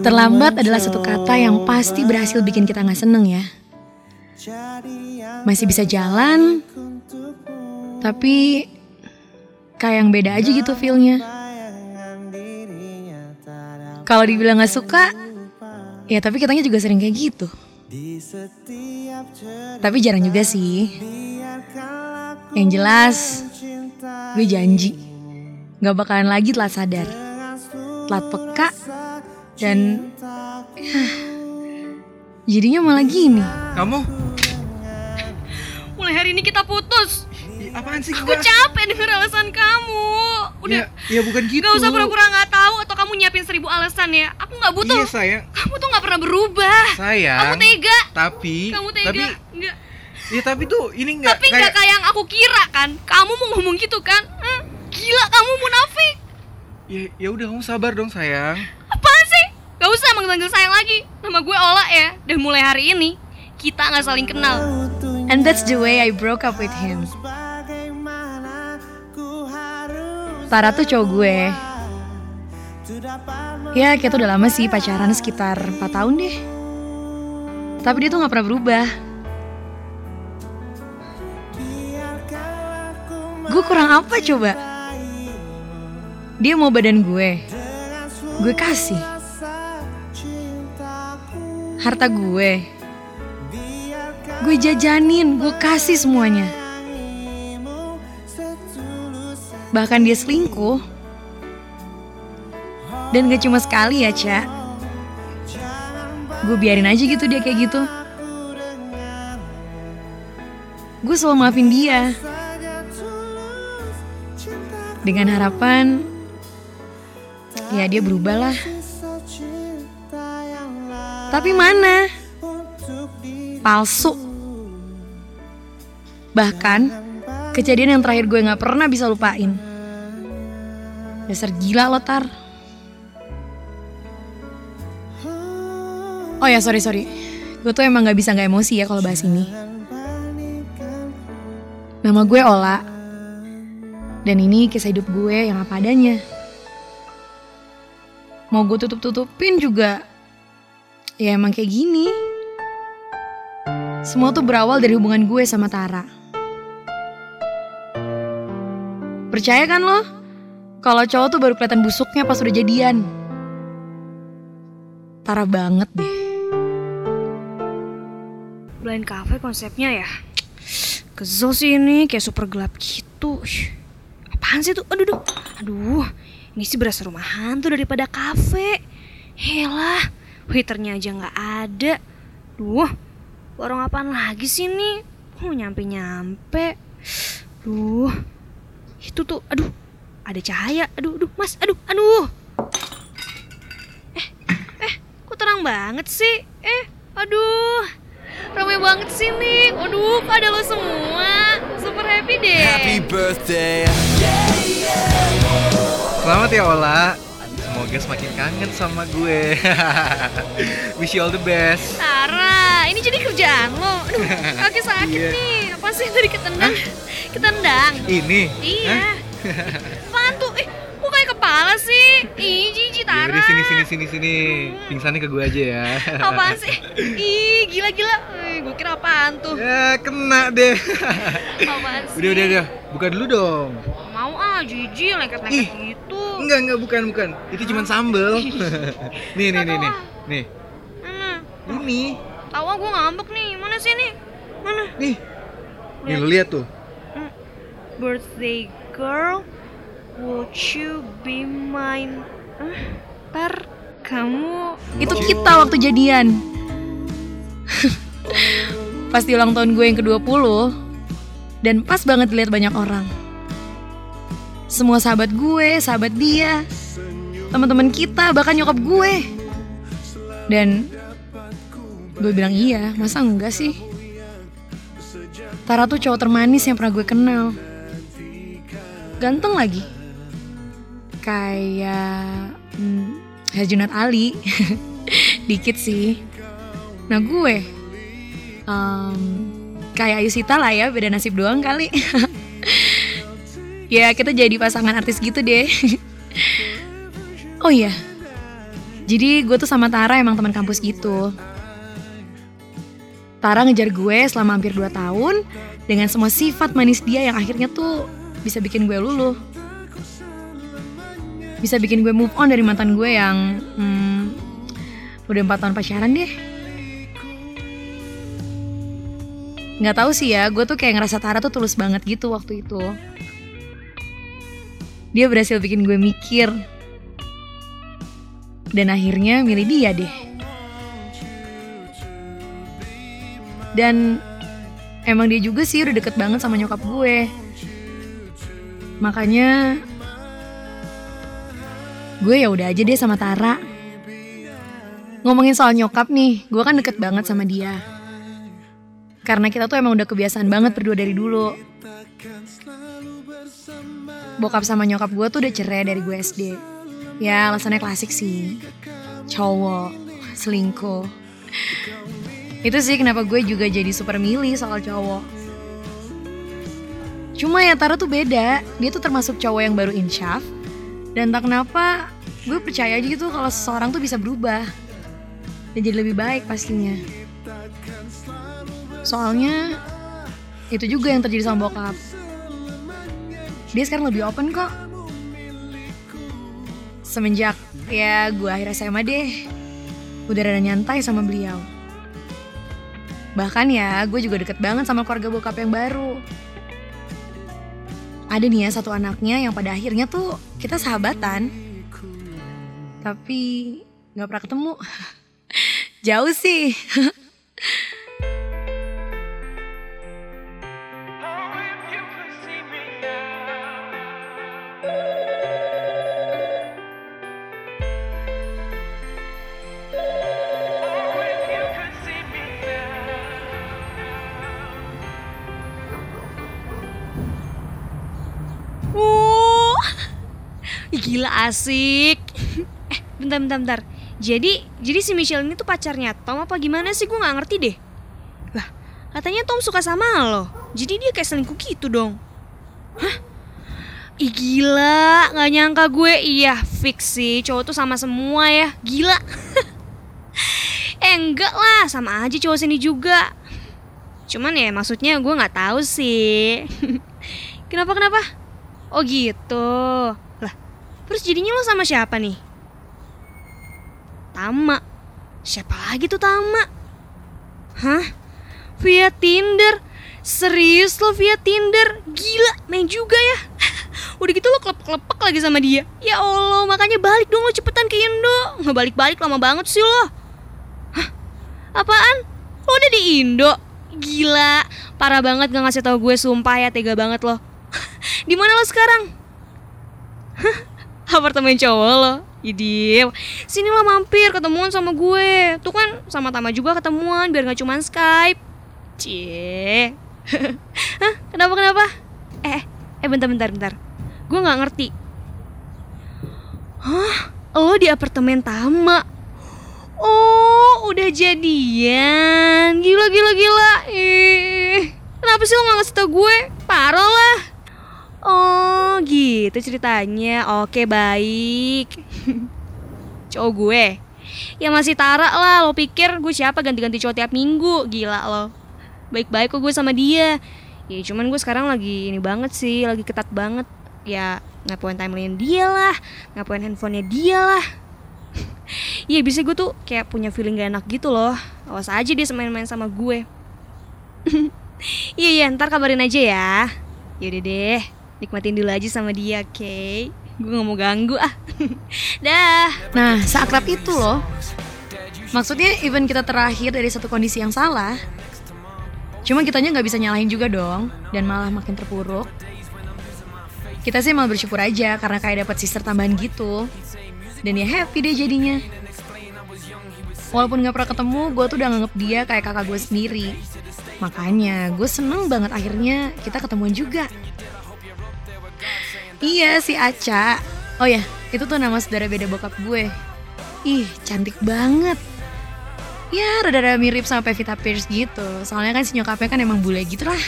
Terlambat adalah satu kata yang pasti berhasil bikin kita nggak seneng ya. Masih bisa jalan, tapi kayak yang beda aja gitu feelnya. Kalau dibilang nggak suka, ya tapi kitanya juga sering kayak gitu. Tapi jarang juga sih. Yang jelas, gue janji gak bakalan lagi telat sadar, telat peka, dan ya, jadinya malah gini. Kamu? Mulai hari ini kita putus. Apaan sih Aku capek denger alasan kamu. Udah, Ya, ya bukan gitu. gak usah pura-pura gak tahu atau kamu nyiapin seribu alasan ya. Aku gak butuh. Iya sayang. Kamu tuh gak pernah berubah. Sayang. Kamu tega. Tapi. Kamu tega. Tapi. Enggak. Ya tapi tuh ini nggak Tapi nggak kayak yang aku kira kan. Kamu mau ngomong gitu kan? Hah? Gila kamu munafik. Ya, ya udah kamu sabar dong sayang. Gak usah manggil-manggil sayang lagi. Nama gue Ola ya. Dan mulai hari ini kita nggak saling kenal. And that's the way I broke up with him. Tara tuh cowok gue. Ya kita udah lama sih pacaran sekitar 4 tahun deh. Tapi dia tuh gak pernah berubah. Gue kurang apa coba? Dia mau badan gue. Gue kasih. Harta gue. Gue jajanin, gue kasih semuanya. Bahkan dia selingkuh. Dan gak cuma sekali ya, Cak. Gue biarin aja gitu dia kayak gitu. Gue selalu maafin dia. Dengan harapan, ya dia berubah lah. Tapi mana? Palsu. Bahkan, kejadian yang terakhir gue gak pernah bisa lupain. Dasar gila lo, Tar. Oh ya, sorry, sorry. Gue tuh emang gak bisa gak emosi ya kalau bahas ini. Nama gue Ola. Dan ini kisah hidup gue yang apa adanya. Mau gue tutup-tutupin juga, ya emang kayak gini. Semua tuh berawal dari hubungan gue sama Tara. Percaya kan lo? Kalau cowok tuh baru kelihatan busuknya pas udah jadian. Tara banget deh. Blind cafe konsepnya ya. Kesel sih ini kayak super gelap gitu. Apaan sih tuh? Aduh, aduh. Aduh, ini sih berasa rumah hantu daripada kafe. Helah, waiternya aja nggak ada. Duh, warung apaan lagi sih ini? Oh, nyampe-nyampe. Duh, itu tuh, aduh, ada cahaya. Aduh, aduh, mas, aduh, aduh. Eh, eh, kok terang banget sih? Eh, aduh, ramai banget sih nih. Waduh, kok ada lo semua. Super happy deh. Happy birthday. Selamat ya Ola. Semoga semakin kangen sama gue. Wish you all the best. Tara, ini jadi kerjaan lo. Aduh, kaki sakit Iya. nih. Apa sih tadi ketendang? Ketendang. Ini. Iya. Hah? Apaan tuh? Eh, kok kayak kepala sih? Ih, jijik Ya Tara. udah sini sini sini sini. Pingsannya ke gue aja ya. Apaan sih? Ih, gila-gila. Eh, gue kira apaan tuh? ya kena deh. Apaan sih? udah udah udah. Buka dulu dong. Mau ah, jijik, lengket-lengket gitu. Enggak enggak bukan bukan. Itu cuma sambel. nih nih nih nih. Nih. Mana? Ini. Tahu ah, gue ngambek nih. Mana sih nih? Mana? Nih. Nih lu lihat tuh. Birthday girl, would you be mine? Ah, Tar, kamu Itu kita waktu jadian. pas di ulang tahun gue yang ke-20 dan pas banget dilihat banyak orang. Semua sahabat gue, sahabat dia, teman-teman kita, bahkan nyokap gue. Dan gue bilang iya, masa enggak sih? Tara tuh cowok termanis yang pernah gue kenal. Ganteng lagi. Kayak hmm, Herjunat Ali. Dikit sih. Nah gue em, kayak Ayu Sita lah ya, beda nasib doang kali. ya kita jadi pasangan artis gitu deh. oh iya, Jadi gue tuh sama Tara emang teman kampus gitu. Tara ngejar gue selama hampir 2 tahun dengan semua sifat manis dia yang akhirnya tuh bisa bikin gue luluh. Bisa bikin gue move on dari mantan gue yang hmm, udah 4 tahun pacaran deh. Nggak tahu sih ya, gue tuh kayak ngerasa Tara tuh tulus banget gitu waktu itu. Dia berhasil bikin gue mikir. Dan akhirnya milih dia deh. Dan emang dia juga sih udah deket banget sama nyokap gue. Makanya gue ya udah aja deh sama Tara. Ngomongin soal nyokap nih, gue kan deket banget sama dia. Karena kita tuh emang udah kebiasaan banget berdua dari dulu. Bokap sama nyokap gue tuh udah cerai dari gue SD. Ya alasannya klasik sih. Cowok, selingkuh. Itu sih kenapa gue juga jadi super milih soal cowok. Cuma ya Tara tuh beda. Dia tuh termasuk cowok yang baru insyaf. Dan tak kenapa gue percaya aja gitu kalau seseorang tuh bisa berubah. Dan jadi lebih baik pastinya. Soalnya itu juga yang terjadi sama bokap. Dia sekarang lebih open kok. Semenjak ya gue akhir SMA deh, udah rada nyantai sama beliau. Bahkan ya gue juga deket banget sama keluarga bokap yang baru. Ada nih ya satu anaknya yang pada akhirnya tuh kita sahabatan. Tapi gak pernah ketemu. Jauh sih. gila asik. eh, bentar, bentar, bentar. Jadi, jadi si Michelle ini tuh pacarnya Tom apa gimana sih? Gue nggak ngerti deh. Lah, katanya Tom suka sama lo. Jadi dia kayak selingkuh gitu dong. Hah? Ih gila, nggak nyangka gue. Iya, fix sih. Cowok tuh sama semua ya. Gila. eh enggak lah, sama aja cowok sini juga. Cuman ya maksudnya gue nggak tahu sih. kenapa kenapa? Oh gitu. Terus jadinya lo sama siapa nih? Tama. Siapa lagi tuh Tama? Hah? Via Tinder? Serius lo via Tinder? Gila, main juga ya. Udah gitu lo klepek-klepek lagi sama dia. Ya Allah, makanya balik dong lo cepetan ke Indo. Nggak balik-balik lama banget sih lo. Hah? Apaan? Lo udah di Indo? Gila, parah banget gak ngasih tau gue sumpah ya tega banget lo. di mana lo sekarang? Hah? Apartemen cowok lo? Idil, sini lo mampir ketemuan sama gue. Tuh kan sama Tama juga ketemuan biar gak cuman Skype. Cie. Hah? Kenapa kenapa? Eh, eh bentar bentar bentar. Gue nggak ngerti. Hah? Lo di apartemen Tama? Oh, udah jadian. Gila gila gila. Ih. Kenapa sih lo gak ngasih tau gue? Parah lah. Oh gitu ceritanya. Oke baik. Cowok gue. Ya masih Tara lah. Lo pikir gue siapa? Ganti-ganti cowok tiap minggu. Gila lo. Baik-baik kok gue sama dia. Ya cuman gue sekarang lagi ini banget sih. Lagi ketat banget. Ya ngapain timeline dia lah? Ngapain handphonenya dia lah? Iya bisa gue tuh kayak punya feeling gak enak gitu loh. Awas aja dia main-main sama gue. Iya iya. Ntar kabarin aja ya. Yaudah deh Nikmatin dulu aja sama dia okay? Gue gak mau ganggu ah Dah Nah, seakrab itu loh. Maksudnya even kita terakhir dari satu kondisi yang salah, cuma kitanya nggak bisa nyalahin juga dong, dan malah makin terpuruk. Kita sih malah bersyukur aja karena kayak dapat sister tambahan gitu. Dan ya happy deh jadinya. Walaupun gak pernah ketemu, gue tuh udah nganggep dia kayak kakak gue sendiri. Makanya gue seneng banget akhirnya kita ketemuan juga. Iya si Aca. Oh ya, itu tuh nama saudara beda bokap gue. Ih, cantik banget. Ya, rada-rada mirip sama Pevita Pierce gitu. Soalnya kan si nyokapnya kan emang bule gitu lah.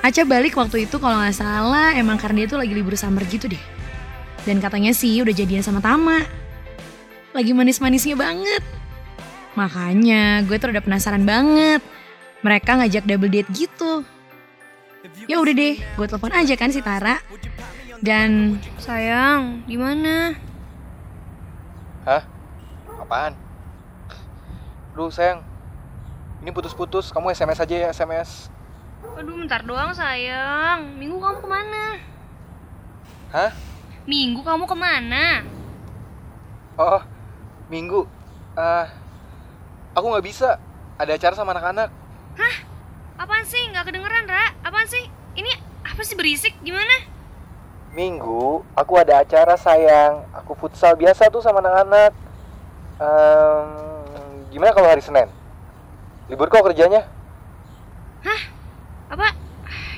Aca balik waktu itu kalau nggak salah emang karena dia tuh lagi libur summer gitu deh. Dan katanya sih udah jadian sama Tama. Lagi manis-manisnya banget. Makanya gue tuh udah penasaran banget. Mereka ngajak double date gitu. Ya udah deh, gue telepon aja kan si Tara. Dan Sayang, gimana? Hah? Apaan? Duh sayang, ini putus-putus. Kamu SMS aja ya SMS. Aduh, bentar doang sayang. Minggu kamu ke mana? Hah? Minggu kamu ke mana? Oh, minggu. Ah, aku nggak bisa. Ada acara sama anak-anak. Hah? Apaan sih? Nggak kedengeran, Ra? Apaan sih? Ini apa sih berisik? Gimana? Minggu, aku ada acara sayang. Aku futsal biasa tuh sama anak-anak. Ehm, gimana kalau hari Senin? Libur kok kerjanya? Apa?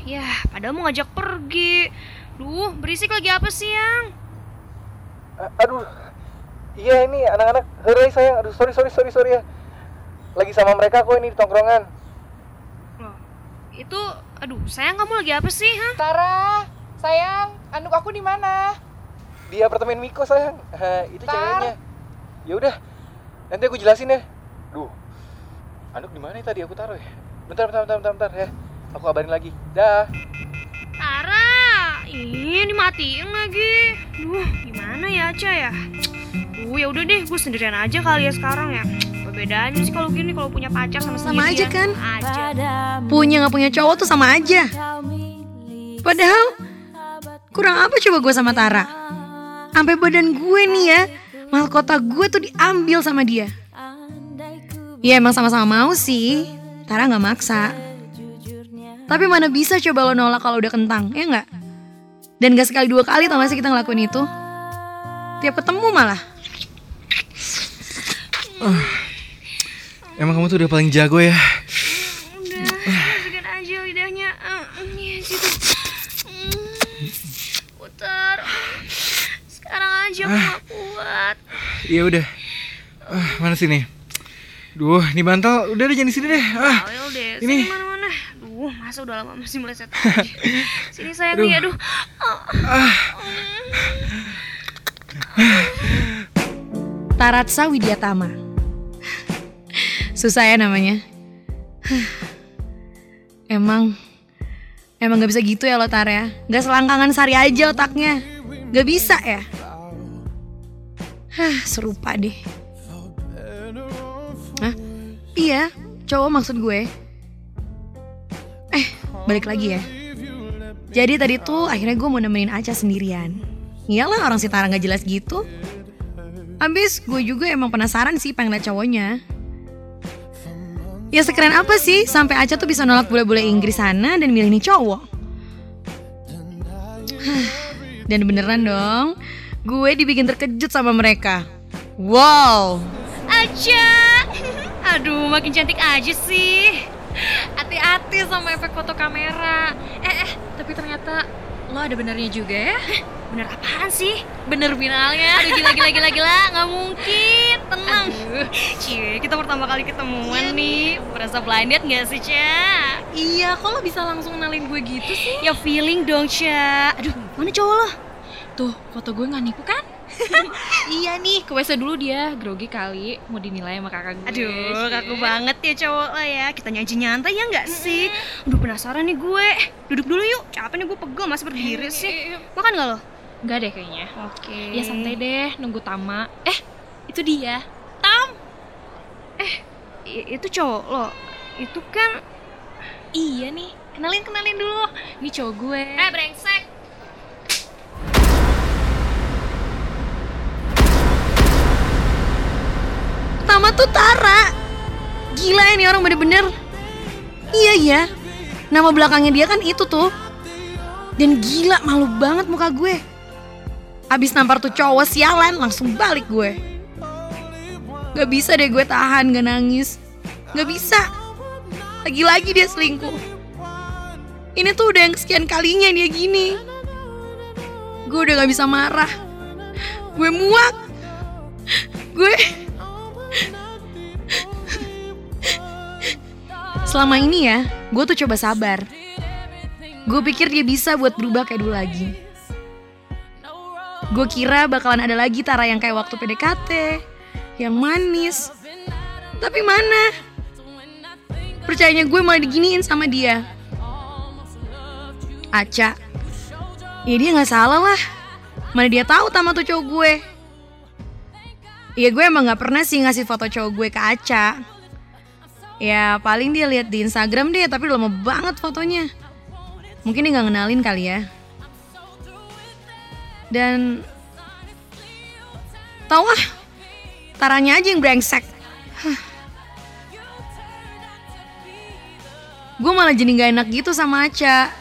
Ya, padahal mau ngajak pergi. Duh, berisik lagi apa sih, Yang? A- aduh, iya ini anak-anak. Hore sayang. Aduh, sorry sorry sorry sorry ya. Lagi sama mereka kok ini di tongkrongan. Itu, aduh, sayang kamu lagi apa sih, hah? Tara, sayang, anduk aku di mana? Di apartemen Miko sayang. Eh, itu Tar. ceweknya. Ya udah, nanti aku jelasin ya. Duh, anduk di mana ya tadi aku taruh ya? Bentar, bentar, bentar, bentar, bentar ya. Aku kabarin lagi. Dah. Tara, ih, dimatiin lagi. Duh, gimana ya, Aca ya? Duh, ya udah deh, gue sendirian aja kali ya sekarang ya. Bedanya sih kalau gini kalau punya pacar sama Sama aja sendirian? kan? Aja. punya nggak punya cowok tuh sama aja. Padahal kurang apa coba gue sama Tara? Sampai badan gue nih ya, mahkota gue tuh diambil sama dia. Ya emang sama-sama mau sih, Tara nggak maksa. Tapi mana bisa coba lo nolak kalau udah kentang, ya nggak? Dan gak sekali dua kali tau gak sih kita ngelakuin itu? Tiap ketemu malah. Emang kamu tuh udah paling jago ya? Udah, masukin aja lidahnya. Ah, Ini situ. Hmm, Putar. Sekarang aja aku gak kuat. Iya udah. Ah, mana sini? Duh, ini bantal udah deh jangan di sini deh. Ah, deh, ini. sini mana-mana. Duh, masa udah lama masih meleset aja. Sini sayang nih, aduh. Ah. Taratsa Widyatama. Susah ya namanya. emang emang gak bisa gitu ya lo Tar ya. Gak selangkangan sari aja otaknya. Gak bisa ya. Hah, serupa deh. Hah? Iya, cowok maksud gue. Eh, balik lagi ya. Jadi tadi tuh akhirnya gue mau nemenin Aca sendirian. Iyalah orang si Tara gak jelas gitu. Habis gue juga emang penasaran sih pengen liat cowoknya. Ya sekeren apa sih sampai Aca tuh bisa nolak bule-bule Inggris sana dan milih nih cowok. Dan beneran dong, gue dibikin terkejut sama mereka. Wow, Aja. Aduh, makin cantik aja sih. Hati-hati sama efek foto kamera. Eh, eh, tapi ternyata lo ada benernya juga ya? Bener apaan sih? Bener finalnya. Aduh, gila, gila, gila, gila. Nggak mungkin. Tenang. Aduh. Cie, kita pertama kali ketemuan Iya nih. Berasa blinded nggak sih, Ca? Iya, kok lo bisa langsung kenalin gue gitu sih? Ya feeling dong, Ca. Aduh, mana cowok lo? Tuh, foto gue nggak nipu kan? iya nih, ke WC dulu dia, grogi kali, mau dinilai sama kakak gue. Aduh, kaku banget ya cowok lo ya. Kita nyanyi nyantai ya nggak sih? Aduh, penasaran nih gue. Duduk dulu yuk. Capek nih gue pegel, masih berdiri sih. Makan nggak lo? Enggak deh kayaknya. Oke. Ya santai deh, nunggu Tama. Eh, itu dia. Tam! I- itu cowok lo. Itu kan Iya nih, kenalin kenalin dulu. Ini cowok gue. Eh brengsek Tama tuh Tara. Gila ini orang bener-bener. Iya ya, nama belakangnya dia kan itu tuh. Dan gila malu banget muka gue. Abis nampar tuh cowok sialan langsung balik gue. Gak bisa deh gue tahan gak nangis. Gak bisa. Lagi-lagi dia selingkuh. Ini tuh udah yang kesekian kalinya dia gini. Gue udah gak bisa marah. Gue muak. Gue Selama ini ya, gue tuh coba sabar. Gue pikir dia bisa buat berubah kayak dulu lagi. Gue kira bakalan ada lagi Tara yang kayak waktu PDKT, yang manis. Tapi mana? Percayanya gue malah diginiin sama dia. Aca. Ya dia gak salah lah. Mana dia tahu sama tuh cowok gue. Ya gue emang gak pernah sih ngasih foto cowok gue ke Aca. Ya paling dia lihat di Instagram deh, tapi lama banget fotonya. Mungkin dia gak ngenalin kali ya. Dan tau ah, taranya aja yang brengsek. Gue malah jadi gak enak gitu sama Aca.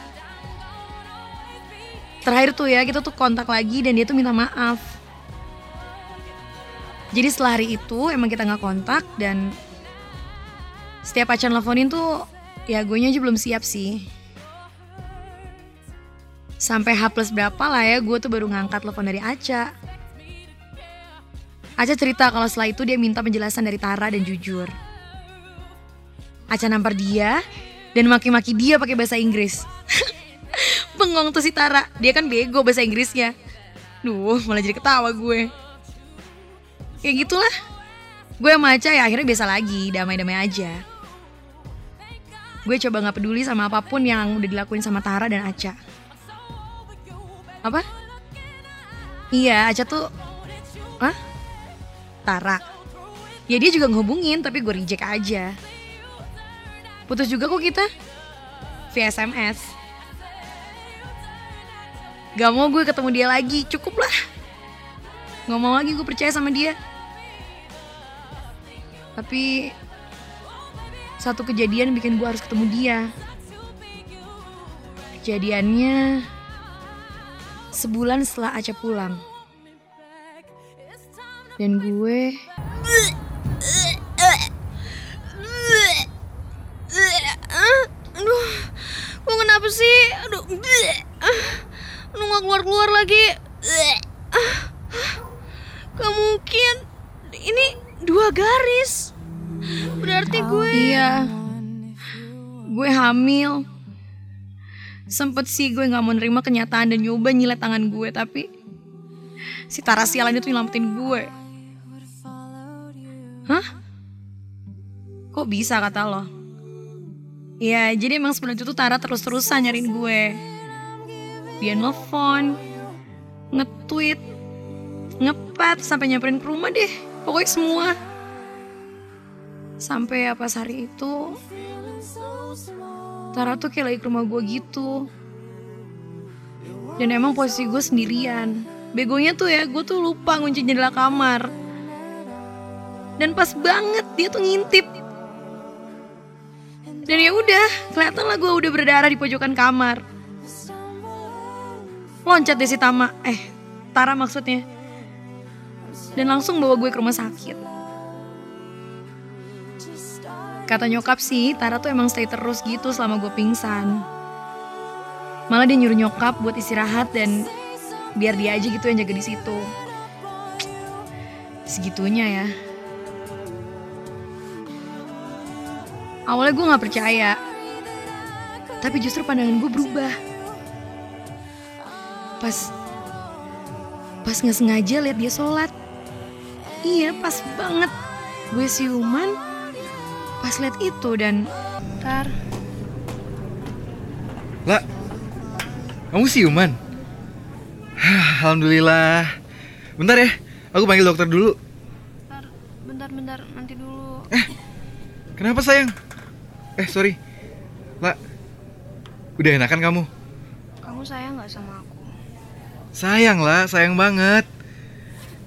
Terakhir tuh ya, kita tuh kontak lagi dan dia tuh minta maaf. Jadi setelah hari itu emang kita gak kontak dan setiap Aca nelfonin tuh ya gue aja belum siap sih. Sampai H plus berapa lah ya gue tuh baru ngangkat telepon dari Aca. Aca cerita kalau setelah itu dia minta penjelasan dari Tara dan jujur. Aca nampar dia dan maki-maki dia pakai bahasa Inggris. Bengong tuh si Tara, dia kan bego bahasa Inggrisnya. Duh, malah jadi ketawa gue. Kayak gitulah. Gue sama Aca ya akhirnya biasa lagi, damai-damai aja. Gue coba gak peduli sama apa pun yang udah dilakuin sama Tara dan Aca. Apa? Iya, Aca tuh... Hah? Tara. Ya dia juga ngehubungin, tapi gue reject aja. Putus juga kok kita. Via SMS. Gak mau gue ketemu dia lagi, cukup lah. Gak mau lagi gue percaya sama dia. Tapi satu kejadian bikin gue harus ketemu dia. Kejadiannya sebulan setelah Aca pulang. Dan gue Aduh, gue kenapa sih? Aduh, aduh gak keluar-keluar lagi. Gak mungkin. Ini dua garis. Berarti gue... Iya. Gue hamil. Sempet sih gue gak mau nerima kenyataan dan nyoba nyilet tangan gue, tapi si Tara sialan itu nyelamatin gue. Hah? Kok bisa kata lo? Ya, jadi emang sebelum itu Tara terus-terusan nyariin gue. Dia nelfon, nge-tweet, ngepet sampai nyamperin ke rumah deh. Pokoknya semua. Sampai apa hari itu Tara tuh kayak lagi ke rumah gue gitu. Dan emang posisi gue sendirian. Begonya tuh ya, gue tuh lupa ngunci jendela kamar. Dan pas banget dia tuh ngintip. Dan ya udah, kelihatan lah gue udah berdarah di pojokan kamar. Loncat deh si Tama, eh Tara maksudnya. Dan langsung bawa gue ke rumah sakit. Kata nyokap sih, Tara tuh emang stay terus gitu selama gue pingsan. Malah dia nyuruh nyokap buat istirahat dan biar dia aja gitu yang jaga di situ. Segitunya ya. Awalnya gue gak percaya. Tapi justru pandangan gue berubah. Pas pas nggak sengaja lihat dia sholat. Iya pas banget. Gue siuman pas lihat itu dan Tar, Lah, kamu siuman? Alhamdulillah. Bentar ya, aku panggil dokter dulu. tar, bentar-bentar, nanti dulu. Kenapa sayang? Eh sorry, lah, udah enakan kamu? Kamu sayang nggak sama aku? Sayang lah, sayang banget.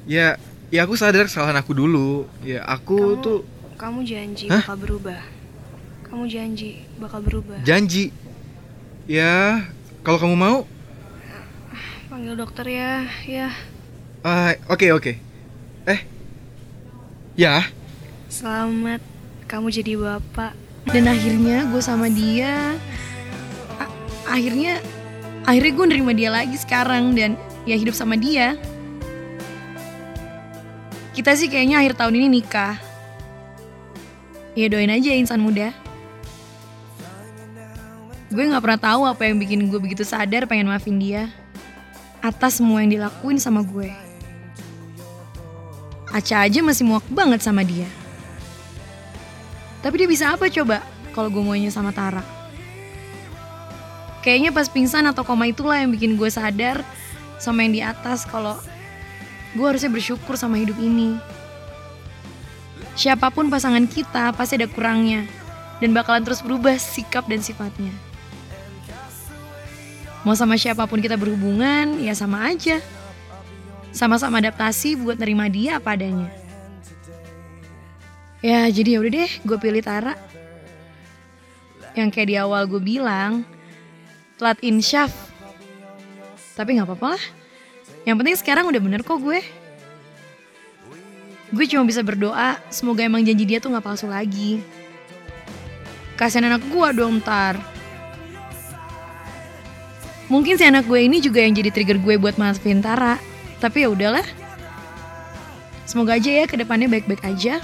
Ya, ya aku sadar kesalahan aku dulu. Ya aku Kamu- tuh Kamu janji Hah? bakal berubah. Kamu janji bakal berubah. janji. Ya, kalau kamu mau, Panggil dokter ya, ya. ah, oke oke. Eh, ya, Selamat, kamu jadi bapak. dan akhirnya gue sama dia akhirnya akhirnya gue nerima dia lagi sekarang dan ya hidup sama dia. Kita sih kayaknya akhir tahun ini nikah. Ya doain aja ya insan muda. Gue nggak pernah tahu apa yang bikin gue begitu sadar pengen maafin dia. atas semua yang dilakuin sama gue. Aca aja masih muak banget sama dia. Tapi dia bisa apa coba kalau gue maunya sama Tara? Kayaknya pas pingsan atau koma itulah yang bikin gue sadar sama yang di atas kalau gue harusnya bersyukur sama hidup ini. Siapa pun pasangan kita pasti ada kurangnya dan bakalan terus berubah sikap dan sifatnya. Mau sama siapa pun kita berhubungan, ya sama aja. Sama-sama adaptasi buat nerima dia apa adanya. Ya jadi ya udah deh, gue pilih Tara. Yang kayak di awal gue bilang, telat insyaf. Tapi gak apa-apa lah. Yang penting sekarang udah bener kok gue. Gue cuma bisa berdoa, semoga emang janji dia tuh gak palsu lagi. Kasian anak gue dong ntar. Mungkin si anak gue ini juga yang jadi trigger gue buat maafin Tara. Tapi ya udahlah. Semoga aja ya ke depannya baik-baik aja.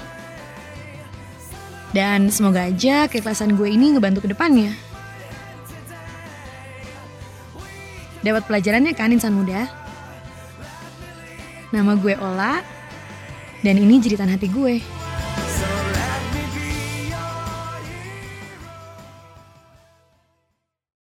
Dan semoga aja keikhlasan gue ini ngebantu ke depannya. Dapat pelajarannya kan insan muda? Nama gue Ola, dan ini jeritan hati gue.